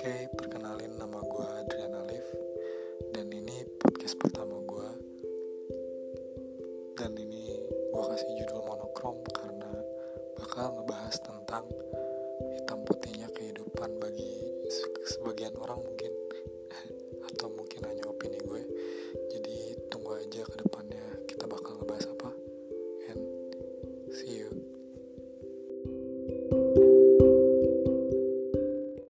Oke, perkenalin nama gue Adrian Alif Dan ini podcast pertama gue Dan ini gue kasih judul monokrom Karena bakal ngebahas tentang hitam putihnya kehidupan bagi sebagian orang mungkin Atau mungkin hanya opini gue. Jadi tunggu aja ke depannya kita bakal ngebahas apa And see you.